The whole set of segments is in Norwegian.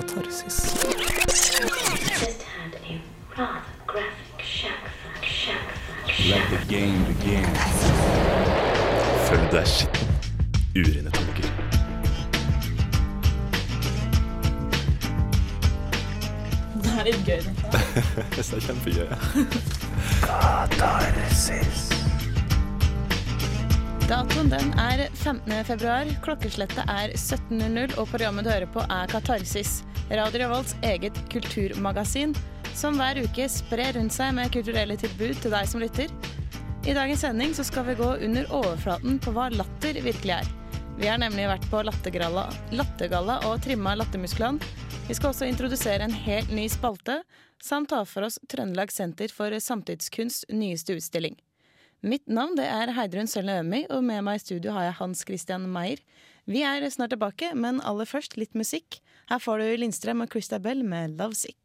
katarsis. Let the game begin. Følg deg skitten. Urene tanker. Det er litt gøy. dette. Det er kjempegøy. Datoen den er 15. februar, klokkeslettet er 17.00, og programmet du hører på er Katarsis, Radio Revolts eget kulturmagasin, som hver uke sprer rundt seg med kulturelle tilbud til deg som lytter. I dagens sending så skal vi gå under overflaten på hva latter virkelig er. Vi har nemlig vært på lattergalla, og trimma lattermusklene. Vi skal også introdusere en helt ny spalte, samt ta for oss Trøndelag Senter for samtidskunst nyeste utstilling. Mitt navn det er Heidrun Sølne Ømi, og med meg i studio har jeg Hans Christian Meyer. Vi er snart tilbake, men aller først litt musikk. Her får du Lindstrøm og Christabel med Lovesick.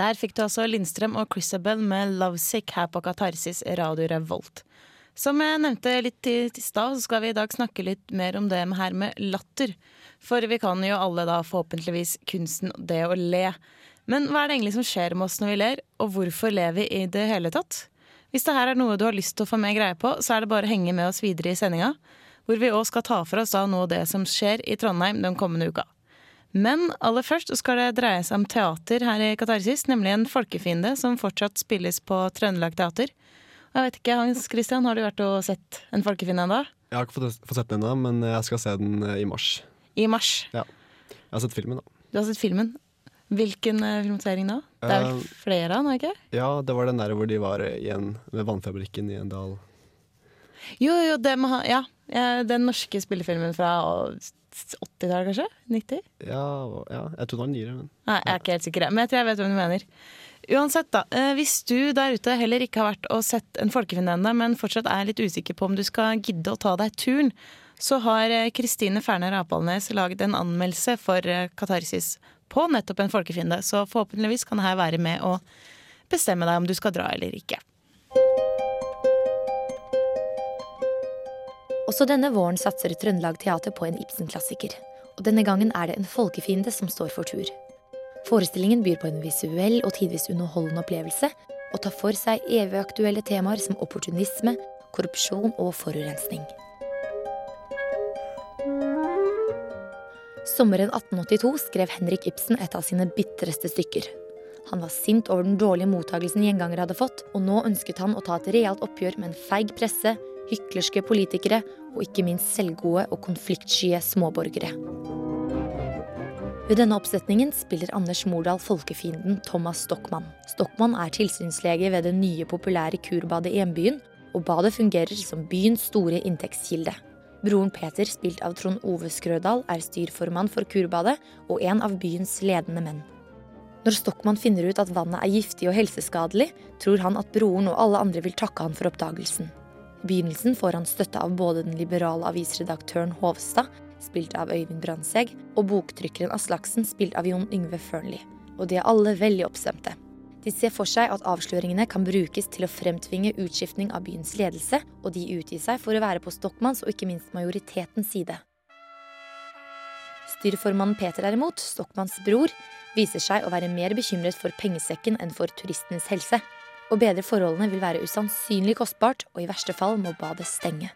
Der fikk du altså Lindstrøm og Christabel med Lovesick her på Katarsis Radio Revolt. Som jeg nevnte litt i i stad, så skal vi i dag snakke litt mer om det her med latter. For vi kan jo alle da forhåpentligvis kunsten det å le. Men hva er det egentlig som skjer med oss når vi ler, og hvorfor ler vi i det hele tatt? Hvis det her er noe du har lyst til å få mer greie på, så er det bare å henge med oss videre i sendinga, hvor vi òg skal ta for oss da av det som skjer i Trondheim den kommende uka. Men aller først skal det dreie seg om teater her i Katarsis, nemlig en folkefiende som fortsatt spilles på Trøndelag Teater. Jeg vet ikke, Hans Christian, har du vært og sett en folkefiende ennå? Jeg har ikke fått, fått sett den ennå, men jeg skal se den eh, i mars. I mars. Ja. Jeg har sett filmen, da. Du har sett filmen. Hvilken eh, filmatisering da? Det er vel Eh, flere av den, ikke? Ja, det var den der hvor de var igjen ved vannfabrikken i en dal. Jo, jo, det må ha Ja. Den norske spillefilmen fra 80-tallet, kanskje? 90? Ja, ja, jeg tror den var nyere, men Nei, jeg er ikke helt sikker, men jeg tror jeg vet hvem du mener. Uansett, da. eh, Hvis du der ute heller ikke har vært og sett en folkefiende ennå, men fortsatt er litt usikker på om du skal gidde å ta deg turen, så har Kristine Ferner Apalnes laget en anmeldelse for Katarsis på nettopp en folkefiende, så forhåpentligvis kan her være med å bestemme deg om du skal dra eller ikke. Også denne våren satser Trøndelag Teater på en Ibsen-klassiker. Og denne gangen er det en folkefiende som står for tur. Forestillingen byr på en visuell og tidvis underholdende opplevelse, og tar for seg evig aktuelle temaer som opportunisme, korrupsjon og forurensning. Sommeren 1882 skrev Henrik Ibsen et av sine bitreste stykker. Han var sint over den dårlige mottagelsen gjengangere hadde fått, og nå ønsket han å ta et realt oppgjør med en feig presse, hyklerske politikere og ikke minst selvgode og konfliktsky småborgere. Ved denne oppsetningen spiller Anders Mordal folkefienden Thomas Stockmann. Stockmann er tilsynslege ved det nye, populære kurbadet i hjembyen, og badet fungerer som byens store inntektskilde. Broren Peter, spilt av Trond Ove Skrødal, er styrformann for kurbadet og en av byens ledende menn. Når Stockmann finner ut at vannet er giftig og helseskadelig, tror han at broren og alle andre vil takke han for oppdagelsen. I begynnelsen får han støtte av både den liberale avisredaktøren Hovstad, spilt av Øyvind Brandtzæg, og boktrykkeren Aslaksen, spilt av Jon Yngve Fearnley. Og de er alle veldig oppstemte. De ser for seg at avsløringene kan brukes til å fremtvinge utskiftning av byens ledelse, og de utgir seg for å være på Stockmanns og ikke minst majoritetens side. Styrformannen Peter derimot, Stockmanns bror, viser seg å være mer bekymret for pengesekken enn for turistenes helse. Å bedre forholdene vil være usannsynlig kostbart, og i verste fall må badet stenge.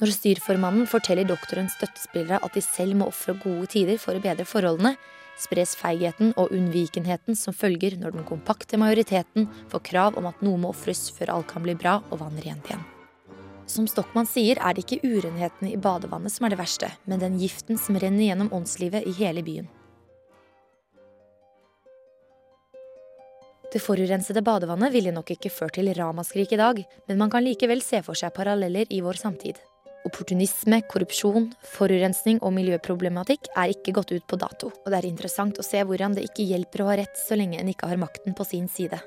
Når styrformannen forteller doktorens støttespillere at de selv må ofre gode tider for å bedre forholdene, spres feigheten og unnvikenheten som følger når den kompakte majoriteten får krav om at noe må ofres før alt kan bli bra og vann rent igjen. Som Stockmann sier, er det ikke urenheten i badevannet som er det verste, men den giften som renner gjennom åndslivet i hele byen. Det forurensede badevannet ville nok ikke ført til ramaskrik i dag, men man kan likevel se for seg paralleller i vår samtid. Opportunisme, korrupsjon, forurensning og miljøproblematikk er ikke gått ut på dato, og det er interessant å se hvordan det ikke hjelper å ha rett så lenge en ikke har makten på sin side.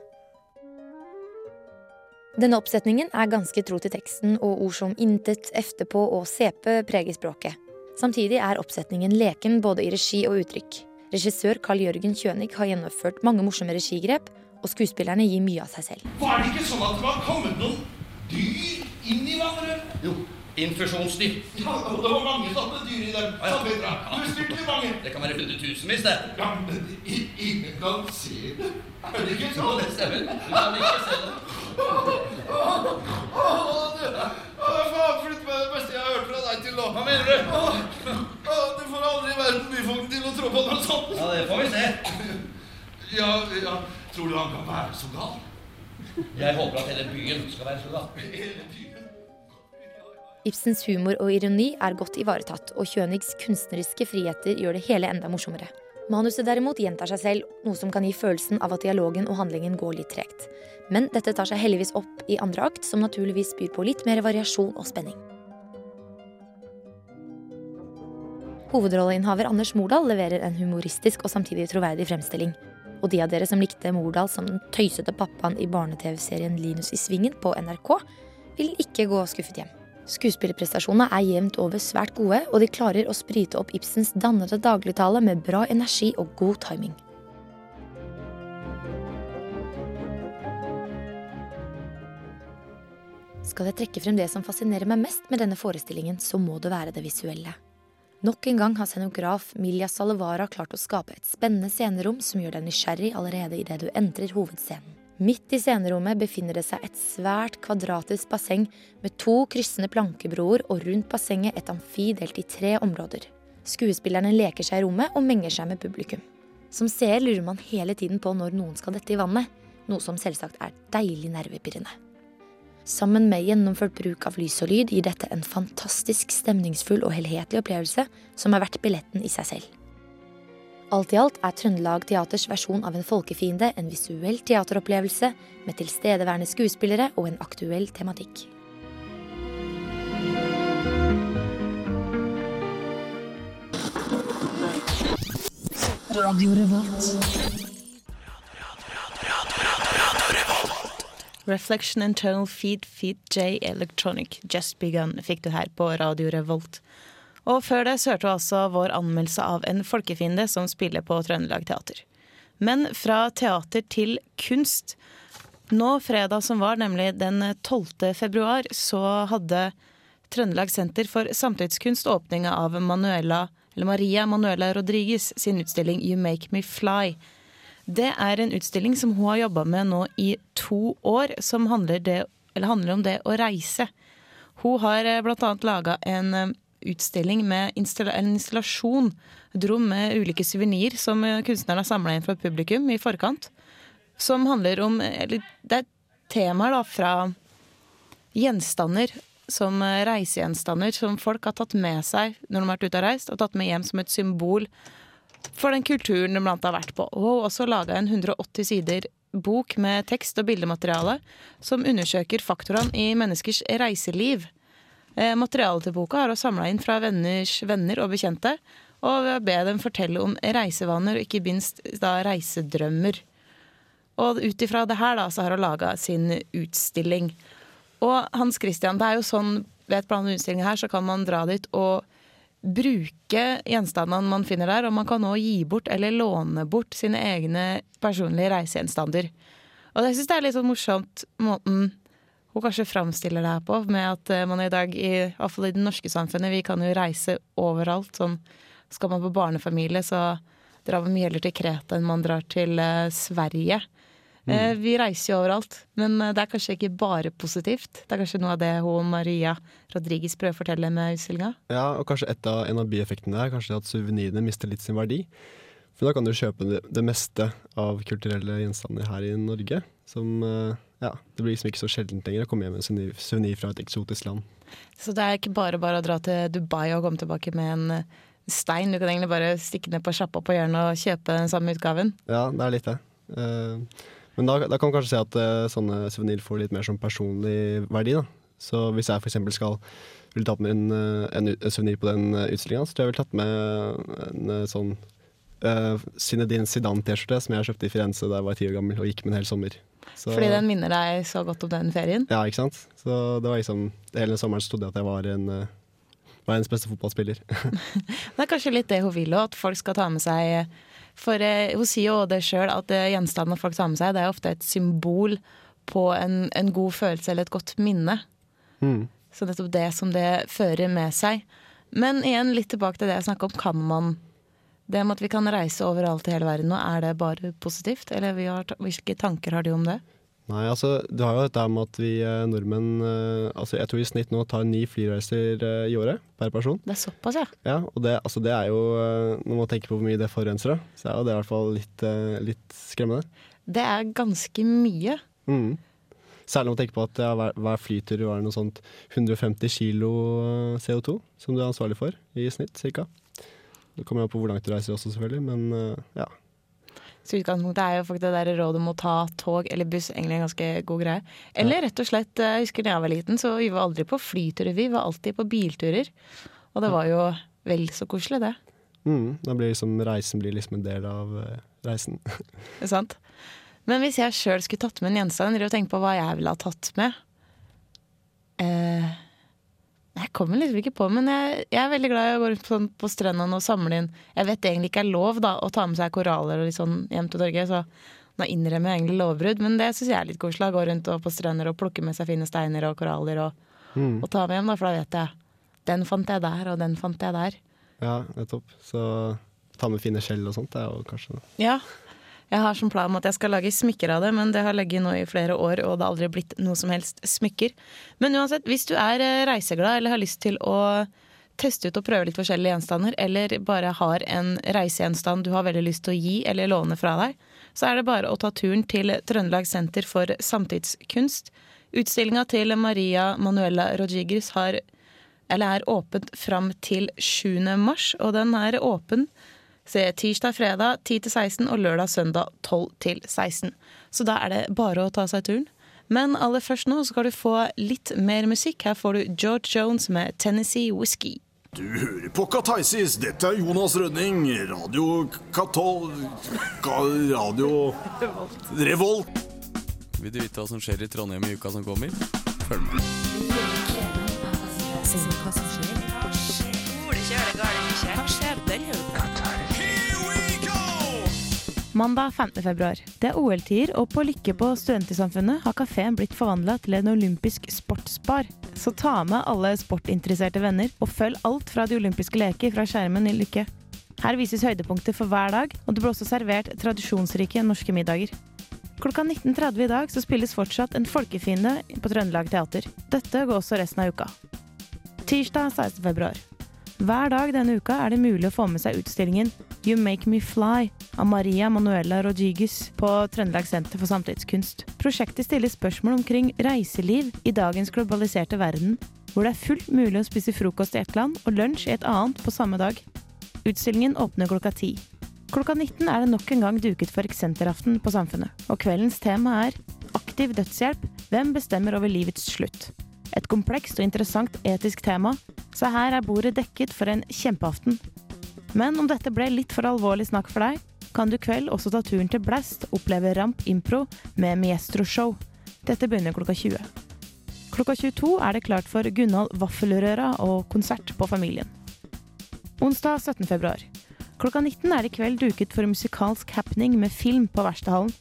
Denne oppsetningen er ganske tro til teksten, og ord som intet, efterpå og sepe preger språket. Samtidig er oppsetningen leken både i regi og uttrykk. Regissør Carl Jørgen Kjønig har gjennomført mange morsomme regigrep, og skuespillerne gir mye av seg selv. Var det ikke sånn at det var kommet noen dyr inn i vannrøret? Jo, Infusjonsdyr. Ja, og det var mange sånne dyr i dem. Ja, ja. Ustykkelig mange. Det kan være hundretusenvis, det. Ja, men ingen kan se det. Er det ikke sånn? det stemmer. Du kan ikke se det. Faen flytt meg det beste jeg har hørt fra deg til nå. Hva mener du? Du får aldri i verden byfogden til å tro på noe sånt. Ja, det får vi se. Ja, ja. Tror du han kan være så gal? Jeg håper at hele byen skal være så gal. Hele byen. Ibsens humor og ironi er godt ivaretatt, og Kjønigs kunstneriske friheter gjør det hele enda morsommere. Manuset derimot gjentar seg selv, noe som kan gi følelsen av at dialogen og handlingen går litt tregt. Men dette tar seg heldigvis opp i andre akt, som naturligvis byr på litt mer variasjon og spenning. Hovedrolleinnehaver Anders Mordal leverer en humoristisk og samtidig troverdig fremstilling. Og de av dere som likte Mordal som den tøysete pappaen i barne-TV-serien Linus i Svingen på NRK, vil ikke gå skuffet hjem. Skuespillerprestasjonene er jevnt over svært gode, og de klarer å sprite opp Ibsens dannede dagligtale med bra energi og god timing. Skal jeg trekke frem det som fascinerer meg mest med denne forestillingen, så må det være det visuelle. Nok en gang har scenograf Milja Salevara klart å skape et spennende scenerom som gjør deg nysgjerrig allerede idet du entrer hovedscenen. Midt i scenerommet befinner det seg et svært kvadratisk basseng med to kryssende plankebroer og rundt bassenget et amfi delt i tre områder. Skuespillerne leker seg i rommet og menger seg med publikum. Som seer lurer man hele tiden på når noen skal dette i vannet, noe som selvsagt er deilig nervepirrende. Sammen med gjennomført bruk av lys og lyd gir dette en fantastisk stemningsfull og helhetlig opplevelse som er verdt billetten i seg selv. Alt i alt er Trøndelag Teaters versjon av en folkefiende en visuell teateropplevelse med tilstedeværende skuespillere og en aktuell tematikk. Reflection Internal Feed Feed J Electronic Just Begun fikk du her på Radio Revolt. Og før det så hørte du altså vår anmeldelse av En folkefiende som spiller på Trøndelag Teater. Men fra teater til kunst. Nå fredag som var, nemlig den 12. februar, så hadde Trøndelag Senter for samtidskunst åpninga av Manuela, Maria Manuela Rodriguez sin utstilling You Make Me Fly. Det er en utstilling som hun har jobba med nå i to år, som handler, det, handler om det å reise. Hun har eh, blant annet laga en eh, utstilling med installa en installasjon, et rom med ulike suvenirer som eh, kunstneren har samla inn fra publikum i forkant. Som handler om eller, Det er temaer da fra gjenstander som reisegjenstander som folk har tatt med seg når de har vært ute og reist, og tatt med hjem som et symbol for den kulturen de blant har vært på. Og også laga en 180 sider bok med tekst og bildemateriale som undersøker faktorene i menneskers reiseliv. Eh, materialet til boka har hun samla inn fra venners venner og bekjente, og ved å be dem fortelle om reisevaner og ikke minst da reisedrømmer. Og ut ifra det her da, så har hun laga sin utstilling. Og Hans Christian, det er jo sånn ved et plan utstilling her, så kan man dra dit og bruke gjenstandene man finner der, og man kan òg gi bort eller låne bort sine egne personlige reisegjenstander. Og det syns jeg er litt sånn morsomt måten hun kanskje framstiller det her på, med at eh, man i dag, i, hvert fall i det norske samfunnet, vi kan jo reise overalt. Sånn skal man på barnefamilie, så drar man mye heller til Kreta enn man drar til uh, Sverige. Eh, vi reiser jo overalt, men det er kanskje ikke bare positivt. Det er kanskje noe av det hun Maria Rodriguez prøver å fortelle med utstillinga. Ja, og kanskje et av, en av bieffektene er kanskje at suvenirene mister litt sin verdi. For da kan du kjøpe det, det meste av kulturelle gjenstander her i Norge. Som eh, Ja, det blir liksom ikke så sjeldent lenger å komme hjem med en suvenir fra et eksotisk land. Så det er ikke bare bare å dra til Dubai og komme tilbake med en stein. Du kan egentlig bare stikke ned på sjappa på hjørnet og kjøpe den samme utgaven. Ja, det er litt det. Eh, men da, da kan man kanskje se at eh, sånne suvenirer får litt mer som personlig verdi. da. Så hvis jeg f.eks. skal ville tatt med en, eh, en, en suvenir på den utstillinga, så tror jeg jeg ville tatt med en sånn uh, Zinedine Zidane-T-skjorte som jeg kjøpte i Firenze da jeg var ti år gammel og gikk med en hel sommer. Så, Fordi den minner deg så godt om den ferien. Ja, ikke sant. Så det var liksom Hele sommeren så trodde jeg at jeg var en eh, verdens beste fotballspiller. Det er kanskje litt det hun vil òg, at folk skal ta med seg For eh, hun sier jo det sjøl, at eh, gjenstandene folk tar med seg, det er ofte et symbol på en, en god følelse eller et godt minne. Mm. Så nettopp det som det fører med seg. Men igjen litt tilbake til det jeg snakka om. Kan man det med at vi kan reise overalt i hele verden nå, er det bare positivt? Eller vi har, hvilke tanker har du om det? Nei, altså, du har jo dette med at vi eh, nordmenn eh, altså Jeg tror i snitt nå tar ni flyreiser eh, i året per person. Det er såpass, ja. Ja, og det, altså, det er jo Når man tenker på hvor mye det forurenser, så er jo det i hvert fall litt, litt skremmende. Det er ganske mye. Mm. Særlig når man tenker på at ja, hver, hver flytur var noe sånt 150 kilo eh, CO2 som du er ansvarlig for i snitt, cirka. Det kommer an på hvor langt du reiser også, selvfølgelig, men eh, ja. Så utgangspunktet er jo faktisk det der rådet om å ta tog eller buss egentlig en ganske god greie. Eller rett og slett, eh, jeg husker da jeg var liten, så vi var aldri på flyturer, vi var alltid på bilturer. Og det var jo vel så koselig, det. Mm, da blir liksom reisen blir liksom en del av reisen. reisen. er sant? Men hvis jeg sjøl skulle tatt med en gjenstand, og tenke på hva jeg ville ha tatt med eh, Jeg kommer liksom ikke på, men jeg, jeg er veldig glad i å gå rundt på, sånn, på strendene og samle inn Jeg vet det egentlig ikke er lov da, å ta med seg koraller og litt sånn hjem til Norge, så nå innrømmer jeg egentlig lovbrudd, men det syns jeg er litt koselig. Å gå rundt og på strender og plukke med seg fine steiner og koraller og, Mm. og ta med hjem, da, for da vet jeg den fant jeg der, og den fant jeg der. Ja, nettopp. Så ta med fine skjell og sånt, det er jo kanskje Ja. Jeg har som plan at jeg skal lage smykker av det, men det har ligget nå i flere år, og det har aldri blitt noe som helst smykker. Men uansett, hvis du er eh, reiseglad eller har lyst til å teste ut og prøve litt forskjellige gjenstander, eller bare har en reisegjenstand du har veldig lyst til å gi eller låne fra deg, så er det bare å ta turen til Trøndelag Senter for samtidskunst. Utstillinga til Maria Manuela Rodriguez har, eller er åpent fram til 7. mars, og den er åpen Se tirsdag, fredag 10-16 og lørdag, søndag 12-16. Så da er det bare å ta seg turen. Men aller først nå skal du få litt mer musikk. Her får du George Jones med Tennessee Whiskey. Du hører på Kataisis. Dette er Jonas Rønning. Radio Katol... Radio Revolt. Vil du vite hva som skjer i Trondheim i uka som kommer? Følg med. Mandag 15. februar. Det er OL-tider, og på Lykke på Studentsamfunnet har kafeen blitt forvandla til en olympisk sportsbar. Så ta med alle sportinteresserte venner, og følg alt fra de olympiske leker fra skjermen i Lykke. Her vises høydepunkter for hver dag, og det blir også servert tradisjonsrike norske middager. Klokka 19.30 i dag så spilles fortsatt En folkefiende på Trøndelag Teater. Dette går også resten av uka. Tirsdag 16. Hver dag denne uka er det mulig å få med seg utstillingen You Make Me Fly av Maria Manuela Rodriguez på Trøndelag Senter for samtidskunst. Prosjektet stiller spørsmål omkring reiseliv i dagens globaliserte verden, hvor det er fullt mulig å spise frokost i ett land og lunsj i et annet på samme dag. Utstillingen åpner klokka ti. Klokka 19 er det nok en gang duket for eksenteraften på Samfunnet, og kveldens tema er Aktiv dødshjelp hvem bestemmer over livets slutt? Et komplekst og interessant etisk tema, så her er bordet dekket for en kjempeaften. Men om dette ble litt for alvorlig snakk for deg, kan du kveld også ta turen til Blast oppleve Ramp Impro med Miestro Show. Dette begynner klokka 20. Klokka 22 er det klart for Gunnald Vaffelrøra og konsert på Familien. Onsdag 17. februar. Klokka 19 er det i kveld duket for musikalsk happening med film på Verkstedhallen.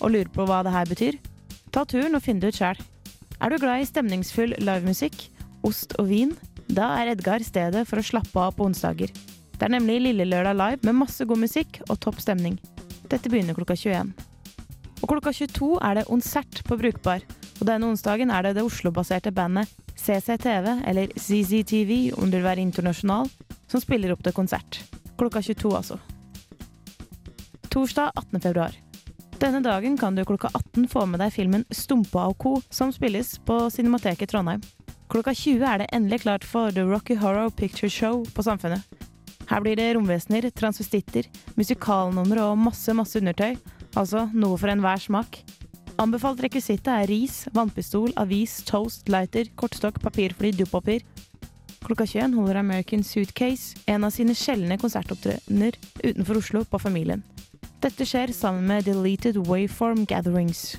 Og lurer på hva det her betyr? Ta turen og finn det ut sjøl. Er du glad i stemningsfull livemusikk, ost og vin? Da er Edgar stedet for å slappe av på onsdager. Det er nemlig Lille Lørdag Live med masse god musikk og topp stemning. Dette begynner klokka 21. Og klokka 22 er det konsert på Brukbar. Og denne onsdagen er det det Oslo-baserte bandet CCTV, eller CCTV vil være internasjonal, som spiller opp til konsert. Klokka 22, altså. Torsdag 18. februar. Denne dagen kan du klokka 18 få med deg filmen Stumpa og co., som spilles på Cinemateket Trondheim. Klokka 20 er det endelig klart for The Rocky Horror Picture Show på Samfunnet. Her blir det romvesener, transvestitter, musikalnumre og masse, masse undertøy. Altså noe for enhver smak. Anbefalt rekvisitt er ris, vannpistol, avis, toast, lighter, kortstokk, papirfly, dopapir. Klokka 21 holder American Suitcase en av sine sjeldne konsertopptredener utenfor Oslo på Familien. Dette skjer sammen med Deleted Waveform Gatherings.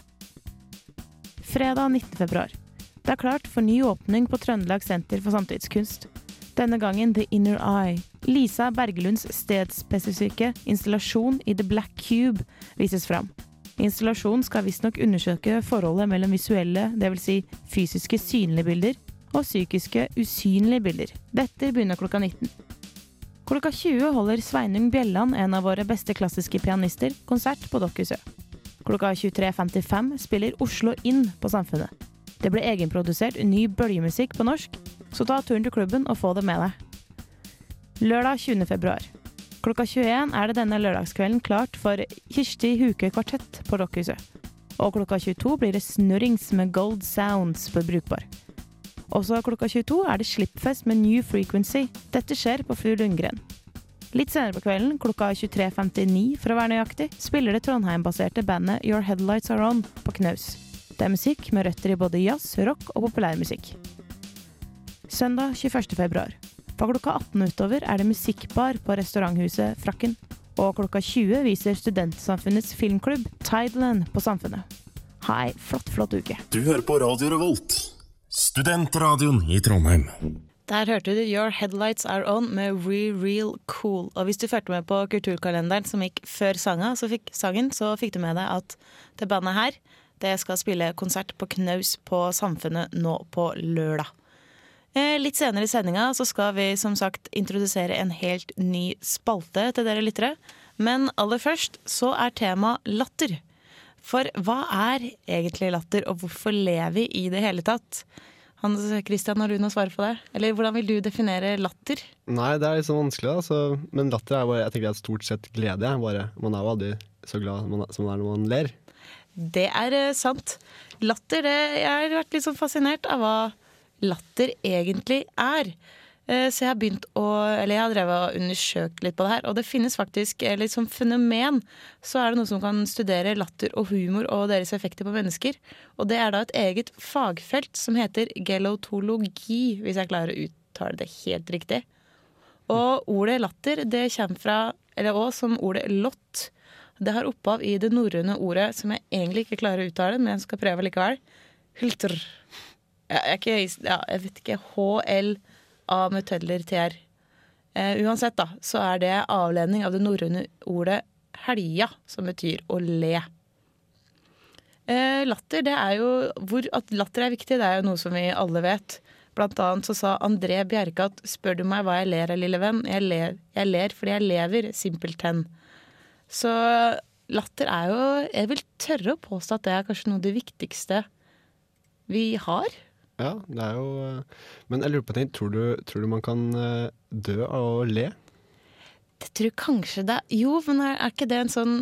Fredag 19. februar. Det er klart for ny åpning på Trøndelag Senter for samtidskunst. Denne gangen The Inner Eye. Lisa Bergelunds stedspesifikke installasjon i The Black Cube vises fram. Installasjonen skal visstnok undersøke forholdet mellom visuelle, dvs. Si fysiske synlige bilder, og psykiske usynlige bilder. Dette begynner klokka 19. Klokka 20 holder Sveinung Bjelland, en av våre beste klassiske pianister, konsert på Dokkhuset. Klokka 23.55 spiller Oslo inn på Samfunnet. Det ble egenprodusert ny bølgemusikk på norsk, så ta turen til klubben og få det med deg. Lørdag 20. februar. Klokka 21 er det denne lørdagskvelden klart for Kirsti Huke Kvartett på Dokkhuset. Og klokka 22 blir det snurrings med Gold Sounds på Brukbar. Også klokka 22 er det slippfest med New Frequency. Dette skjer på Fru Lundgren. Litt senere på kvelden, klokka 23.59 for å være nøyaktig, spiller det Trondheim-baserte bandet Your Headlights Are On på Knaus. Det er musikk med røtter i både jazz, rock og populærmusikk. Søndag 21. februar. Fra klokka 18 utover er det musikkbar på restauranthuset Frakken. Og klokka 20 viser Studentsamfunnets filmklubb Tideland på Samfunnet. Ha ei flott, flott uke. Du hører på Radio Revolt, studentradioen i Trondheim. Der hørte du Your Headlights Are On med We Real Cool. Og hvis du fulgte med på kulturkalenderen som gikk før sanga, så fikk, sangen, så fikk du med deg at det bandet her det skal spille konsert på Knaus på Samfunnet nå på lørdag. Eh, litt senere i sendinga så skal vi som sagt introdusere en helt ny spalte til dere lyttere. Men aller først så er tema latter. For hva er egentlig latter, og hvorfor ler vi i det hele tatt? Hans Christian, har du noe svar på det? Eller hvordan vil du definere latter? Nei, det er litt sånn vanskelig, da. Så, men latter er bare, jeg tenker det er stort sett glede. Bare. Man er jo aldri så glad man, som man er når man ler. Det er eh, sant. Latter, det, Jeg har vært litt sånn fascinert av hva latter egentlig er. Eh, Så jeg har begynt å Eller jeg har drevet og undersøkt litt på det her. Og det finnes faktisk eh, litt som fenomen. Så er det noe som kan studere latter og humor og deres effekter på mennesker. Og det er da et eget fagfelt som heter gelotologi, hvis jeg klarer å uttale det helt riktig. Og ordet latter det kommer fra, eller også som ordet lott. Det har opphav i det norrøne ordet som jeg egentlig ikke klarer å uttale, men jeg skal prøve likevel. Hultr. Ja, jeg, er ja, jeg vet ikke. HL-A med muteller TR. Eh, uansett, da, så er det avledning av det norrøne ordet helja, som betyr å le. Eh, latter, det er jo hvor, At latter er viktig, det er jo noe som vi alle vet. Blant annet så sa André Bjerke at spør du meg hva jeg ler av, lille venn, jeg ler, jeg ler fordi jeg lever, simpelthen. Så latter er jo Jeg vil tørre å påstå at det er kanskje noe av det viktigste vi har. Ja, det er jo eh, Men jeg lurer på en ting. Tror du, tror du man kan eh, dø av å le? Jeg tror kanskje det Jo, men er, ikke det en sånn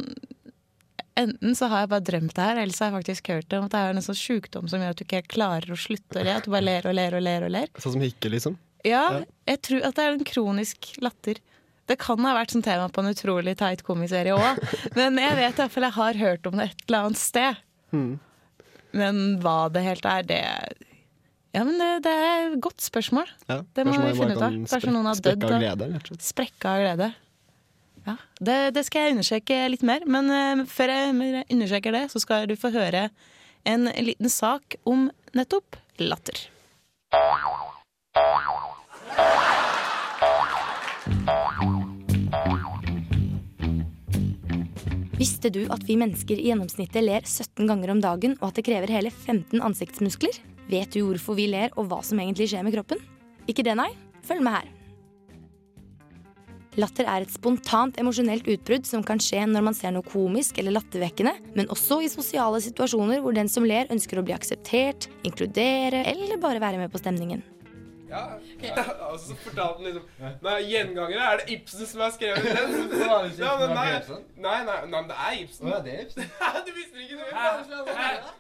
Enten så har jeg bare drømt det her, eller så har jeg faktisk hørt det om at det er en sånn sjukdom som gjør at du ikke klarer å slutte å le. At du bare ler og ler og ler og ler. Sånn som hikke, liksom? Ja, Ja. jeg tror at det er en kronisk latter. Det kan ha vært sånn tema på en utrolig teit komiserie òg, men jeg vet i hvert fall jeg har hørt om det et eller annet sted. Hmm. Men hva det helt er, det Ja, men det, det er et godt spørsmål. Ja, Det må vi finne ut av. Kanskje noen har sprekke dødd, av glede. Sprekka av glede. Ja, det, det skal jeg undersøke litt mer, men uh, før jeg undersøker det, så skal du få høre en liten sak om nettopp latter. Visste du at vi mennesker i gjennomsnittet ler 17 ganger om dagen, og at det krever hele 15 ansiktsmuskler? Vet du hvorfor vi ler, og hva som egentlig skjer med kroppen? Ikke det, nei? Følg med her. Latter er et spontant emosjonelt utbrudd som kan skje når man ser noe komisk eller lattervekkende, men også i sosiale situasjoner hvor den som ler, ønsker å bli akseptert, inkludere eller bare være med på stemningen. Ja, og så fortalte han liksom Nei, gjengangere er det Ibsen som har skrevet den. Ja, men nei, nei, nei, nei, men det er Ibsen. det er Ibsen. du visste ikke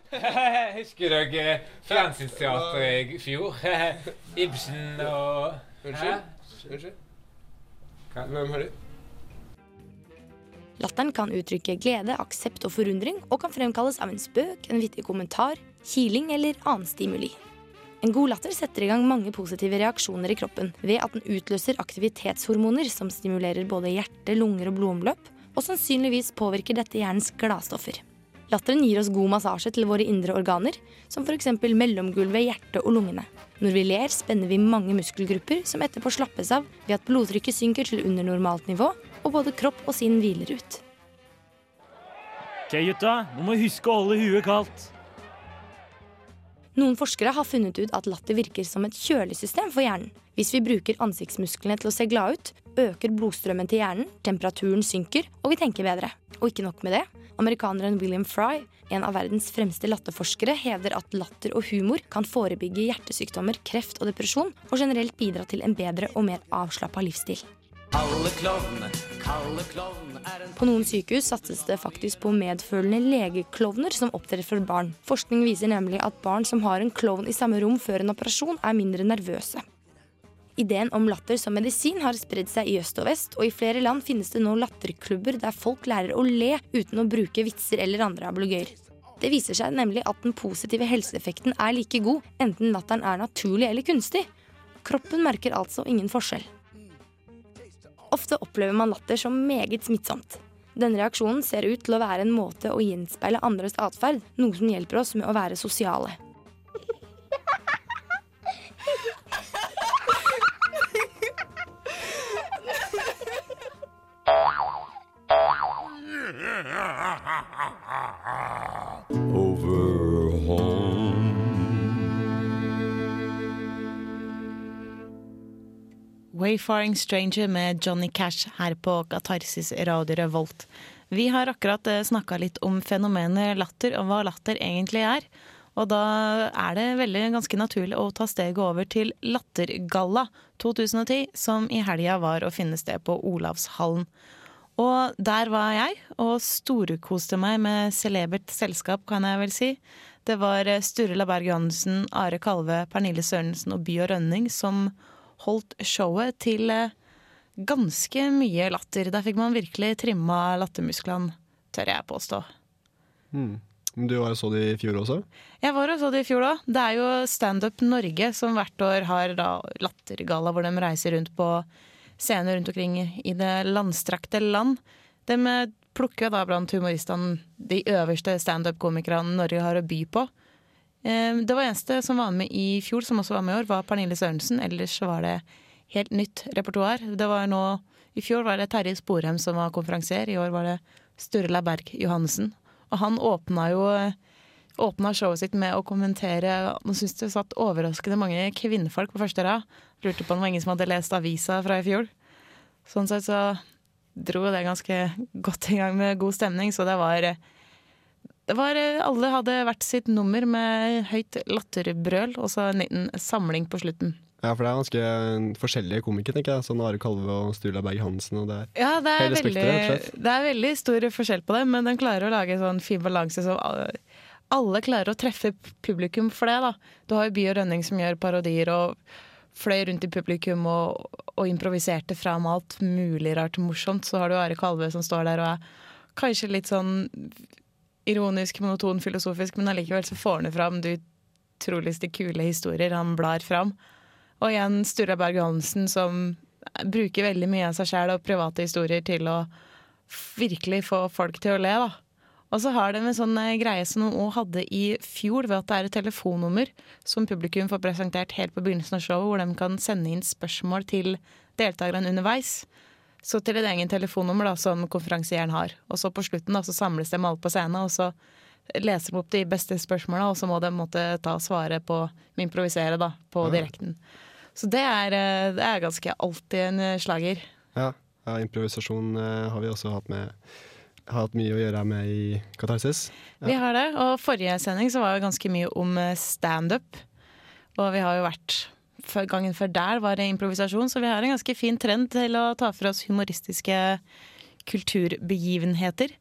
det? Husker dere Fjernsynsteatret i fjor? Ibsen og Unnskyld? Unnskyld? Hvem har du? Latteren kan uttrykke glede, aksept og forundring, og kan fremkalles av en spøk, en vittig kommentar, kiling eller annen stimuli. En god latter setter i gang mange positive reaksjoner i kroppen ved at den utløser aktivitetshormoner som stimulerer både hjerte, lunger og blodomløp, og sannsynligvis påvirker dette hjernens gladstoffer. Latteren gir oss god massasje til våre indre organer, som f.eks. mellomgulvet, hjertet og lungene. Når vi ler, spenner vi mange muskelgrupper som etterpå slappes av ved at blodtrykket synker til under normalt nivå, og både kropp og sinn hviler ut. Ok, gutta. Nå må vi huske å holde huet kaldt. Noen forskere har funnet ut at latter virker som et kjølesystem for hjernen. Hvis vi bruker ansiktsmusklene til å se glade ut, øker blodstrømmen til hjernen, temperaturen synker, og vi tenker bedre. Og ikke nok med det. Amerikaneren William Fry, en av verdens fremste latterforskere, hevder at latter og humor kan forebygge hjertesykdommer, kreft og depresjon, og generelt bidra til en bedre og mer avslappa livsstil. På noen sykehus satses det faktisk på medfølende legeklovner som opptrer for barn. Forskning viser nemlig at barn som har en klovn i samme rom før en operasjon, er mindre nervøse. Ideen om latter som medisin har spredd seg i øst og vest, og i flere land finnes det nå latterklubber der folk lærer å le uten å bruke vitser eller andre ablogøyer. Det viser seg nemlig at den positive helseeffekten er like god, enten latteren er naturlig eller kunstig. Kroppen merker altså ingen forskjell. Ofte opplever man latter som meget smittsomt. Denne reaksjonen ser ut til å være en måte å gjenspeile andres atferd, noe som hjelper oss med å være sosiale. Wayfaring Stranger med Johnny Cash her på Katarsis Radio Revolt. Vi har akkurat snakka litt om fenomenet latter, og hva latter egentlig er. Og da er det veldig ganske naturlig å ta steget over til Lattergalla 2010, som i helga var å finne sted på Olavshallen. Og der var jeg, og storkoste meg med celebert selskap, kan jeg vel si. Det var Sturla Berg Johansen, Are Kalve, Pernille Sørensen og By og Rønning som holdt showet til eh, ganske mye latter. Der fikk man virkelig trimma lattermusklene, tør jeg påstå. Mm. Du var og så det i fjor også? Jeg var og så det i fjor òg. Det er jo Standup Norge som hvert år har da lattergalla, hvor de reiser rundt på scener rundt omkring i det landstrakte land. De plukker da blant humoristene de øverste standup-komikerne Norge har å by på. Eh, Det var eneste som var med i fjor, som også var med i år, var Pernille Sørensen. Ellers var det helt nytt repertoar. I fjor var det Terje Sporheim som var konferansier, i år var det Sturla Berg Johannessen. Og han åpna jo åpna showet sitt med å kommentere Nå syns det satt overraskende mange kvinnfolk på første rad. Lurte på om det var ingen som hadde lest avisa fra i fjor. Sånn sett så dro det ganske godt i gang med god stemning, så det var det var, alle hadde hvert sitt nummer med høyt latterbrøl, og så en liten samling på slutten. Ja, for det er ganske forskjellige komikere, tenker jeg. Sånn Are Kalve og Sturla Berg Hansen. Og det er Ja, det er, veldig, det er veldig stor forskjell på det, men den klarer å lage en sånn fin balanse som alle klarer å treffe publikum for det. da. Du har jo By og Rønning som gjør parodier og fløy rundt i publikum og, og improviserte fram alt mulig rart morsomt. Så har du Are Kalve som står der og er kanskje litt sånn ironisk, monoton, filosofisk, men allikevel så får han fram de utroligste kule historier han blar fram. Og igjen Sturla Berg Johansen som bruker veldig mye av seg sjæl og private historier til å virkelig få folk til å le, da. Og så har de en sånn eh, greie som de òg hadde i fjor, ved at det er et telefonnummer som publikum får presentert helt på begynnelsen av showet, hvor de kan sende inn spørsmål til deltakerne underveis. Så til et egen telefonnummer da, som konferansieren har. Og så på slutten da, så samles de alle på scenen, og så leser de opp de beste spørsmåla, og så må de måtte ta og svare på improvisere da, på Ja. direkten. Så det er, eh, det er ganske alltid en eh, slager. Ja, ja improvisasjon eh, har vi også hatt med har hatt mye å gjøre med i Katarsis. Ja. Vi har det, og forrige sending så var det ganske mye om standup. Og vi har jo vært Gangen før der var det improvisasjon, så vi har en ganske fin trend til å ta for oss humoristiske kulturbegivenheter.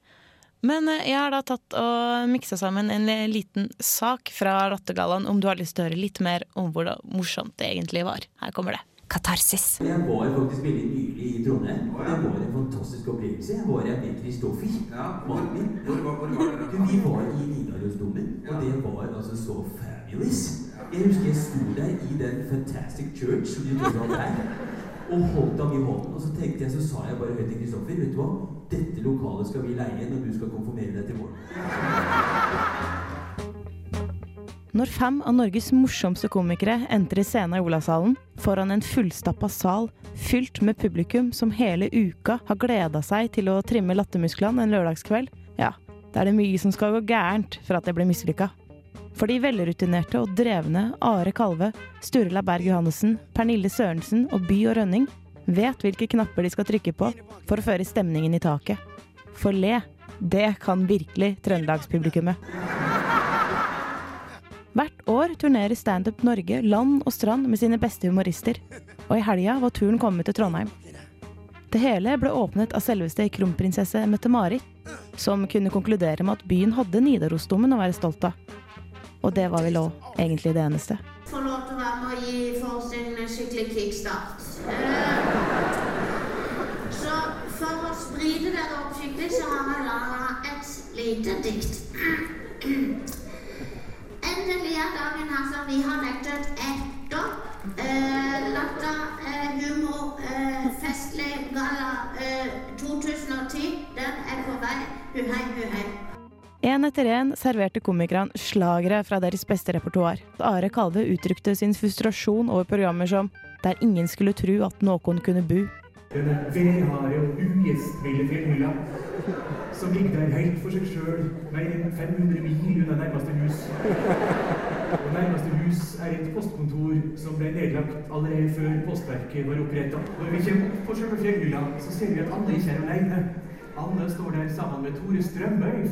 Men eh, jeg har da tatt og miksa sammen en liten sak fra Lattergallaen, om du har lyst til å høre litt mer om hvor morsomt det egentlig var. Her kommer det. Katarsis. Jeg var faktisk veldig nylig i Trondheim. Det var en fantastisk opplevelse. Jeg var her med Kristoffer. mannen min. Du, Vi var i Nidarosdomen, og det var altså så fabulous. Jeg husker jeg sto der i den Fantastic Church som du tross alt er, og holdt ham i hånden. Og så tenkte jeg, så sa jeg bare høyt til Kristoffer, vet du hva? Dette lokalet skal vi leie når du skal konfirmere deg til våren. Når fem av Norges morsomste komikere entrer scenen i Olavshallen foran en fullstappa sal fylt med publikum som hele uka har gleda seg til å trimme lattermusklene en lørdagskveld, da er det mye som skal gå gærent for at det blir mislykka. For de velrutinerte og drevne Are Kalve, Sturla Berg Johannessen, Pernille Sørensen og By og Rønning vet hvilke knapper de skal trykke på for å føre stemningen i taket. For le, det kan virkelig trøndelagspublikummet. Hvert år turnerer Standup Norge land og strand med sine beste humorister. Og i helga var turen kommet til Trondheim. Det hele ble åpnet av selveste kronprinsesse Mette-Marit, som kunne konkludere med at byen hadde Nidarosdomen å være stolt av. Og det var vel òg egentlig det eneste. Få lov til å være med og gi folk en skikkelig kickstart. Eh, Så for å spride dere opp skikkelig, så har jeg laga et lite dikt. Endelig er dagen her som vi har lektet etter. Eh, latter, eh, humor, festlig galla 2010. Den er. En etter en serverte komikerne slagere fra deres beste repertoar. Are Kalve uttrykte sin frustrasjon over programmer som 'Der ingen skulle tru at noen kunne bu'. Denne værharde og ugjestmilde fjellhylla som ligger der helt for seg sjøl, mer enn 500 mil unna nærmeste hus. Og nærmeste hus er et postkontor som ble nedlagt allerede før Postverket var oppretta. Når vi kommer opp på fjellhylla, så ser vi at Anne ikke er alene. Anne står der sammen med Tore Strømøy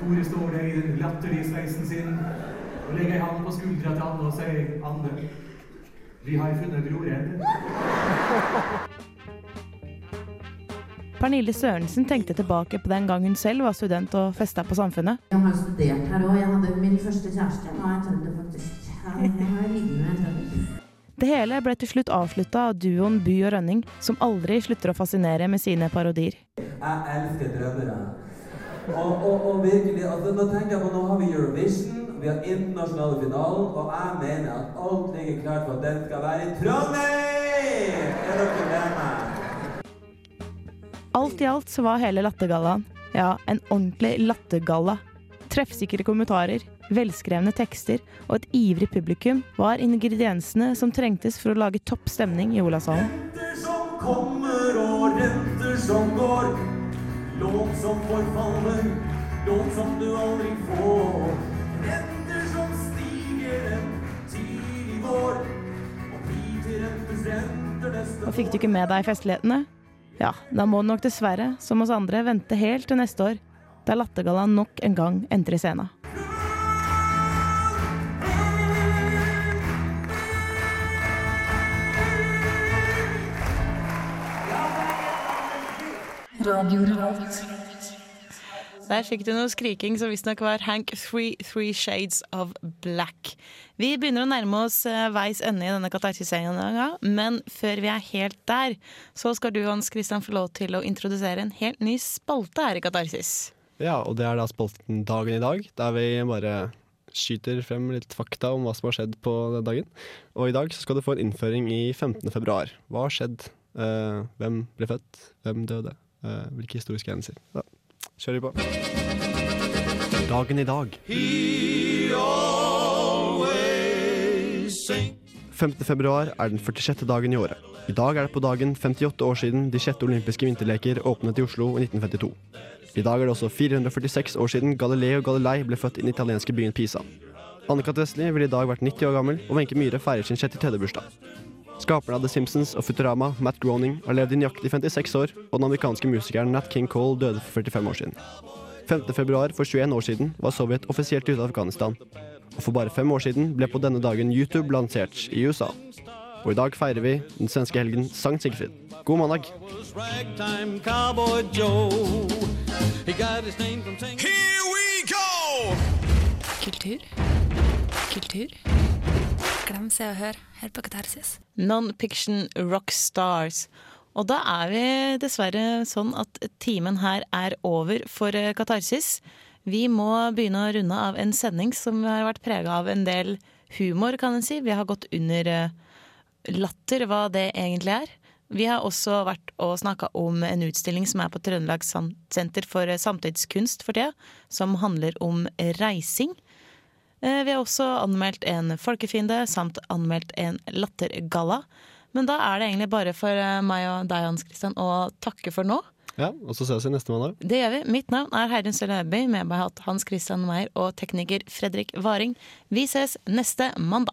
Tore står der i den latterlige sveisen sin og legger en hånd på skuldra til Anne og sier Anne, vi har funnet broren. Pernille Sørensen tenkte tilbake på den gang hun selv var student og festa på Samfunnet. Jeg har studert her òg. Jeg hadde min første kjæreste. Nå er jeg trønder, faktisk. Det hele ble til slutt avslutta av duoen By og Rønning, som aldri slutter å fascinere med sine parodier. Jeg elsker drømmere. Og, og, og virkelig, altså, nå tenker jeg på, nå har vi Eurovision, vi har internasjonale finalen, og jeg mener at alt ligger klart for at den skal være i Trondheim! Er dere med meg? Alt i alt så var hele lattergallaen, ja, en ordentlig lattergalla. Treffsikre kommentarer, velskrevne tekster og et ivrig publikum var ingrediensene som trengtes for å lage topp stemning i Olavshallen. Renter som kommer og renter som går. Lån som forfaller, lån som du aldri får. Renter som stiger en tidlig vår. Og blir til renters renter neste Og fikk du ikke med deg festlighetene? Ja, da må du nok dessverre, som oss andre, vente helt til neste år, da Lattergallaen nok en gang entrer scenen. Der fikk du noe skriking som visstnok var Hank Three, Three Shades of Black. Vi begynner å nærme oss eh, veis ende i denne katarsiseringa, men før vi er helt der, så skal du Hans Christian få lov til å introdusere en helt ny spalte her i Katarsis. Ja, og det er da spalten Dagen i dag, der vi bare skyter frem litt fakta om hva som har skjedd på den dagen. Og i dag så skal du få en innføring i 15. februar. Hva har skjedd? Uh, hvem ble født? Hvem døde? Uh, hvilke historiske hendelser? Da kjører vi på. Dagen i dag. 5. februar er den 46. dagen i året. I dag er det på dagen 58 år siden de sjette olympiske vinterleker åpnet i Oslo i 1952. I dag er det også 446 år siden Galileo Galilei ble født i den italienske byen Pisa. Anne-Kat. Vestli ville i dag vært 90 år gammel, og Wenche Myhre feirer sin 63. bursdag. Skaperne av The Simpsons og Futurama, Matt Groening, har levd i nøyaktig 56 år, og den amerikanske musikeren Nat King Cole døde for 45 år siden. 5. februar for 21 år siden var Sovjet offisielt ute av Afghanistan. Og for bare fem år siden ble på denne dagen YouTube lansert i USA. Og i dag feirer vi den svenske helgen Sankt Sigfrid. God mandag! He got his name from singing. Here we go! Kultur. Kultur. Glem Se og Hør her på Katarsis. Non-fiction rock stars. Og da er vi dessverre sånn at timen her er over for eh, Katarsis. Vi må begynne å runde av en sending som har vært prega av en del humor, kan en si. Vi har gått under eh, latter, hva det egentlig er. Vi har også vært og snakka om en utstilling som er på Trøndelag Senter for eh, samtidskunst for tida, som handler om reising. Eh, Vi har også anmeldt en folkefiende samt anmeldt en lattergalla. Men da er det egentlig bare for eh, meg og deg, Hans Christian, å takke for nå. Ja, og så ses vi neste mandag. Det gjør vi. Mitt navn er Heidun Søløby, med meg hatt Hans Christian Meyer og tekniker Fredrik Varing. Vi ses neste mandag.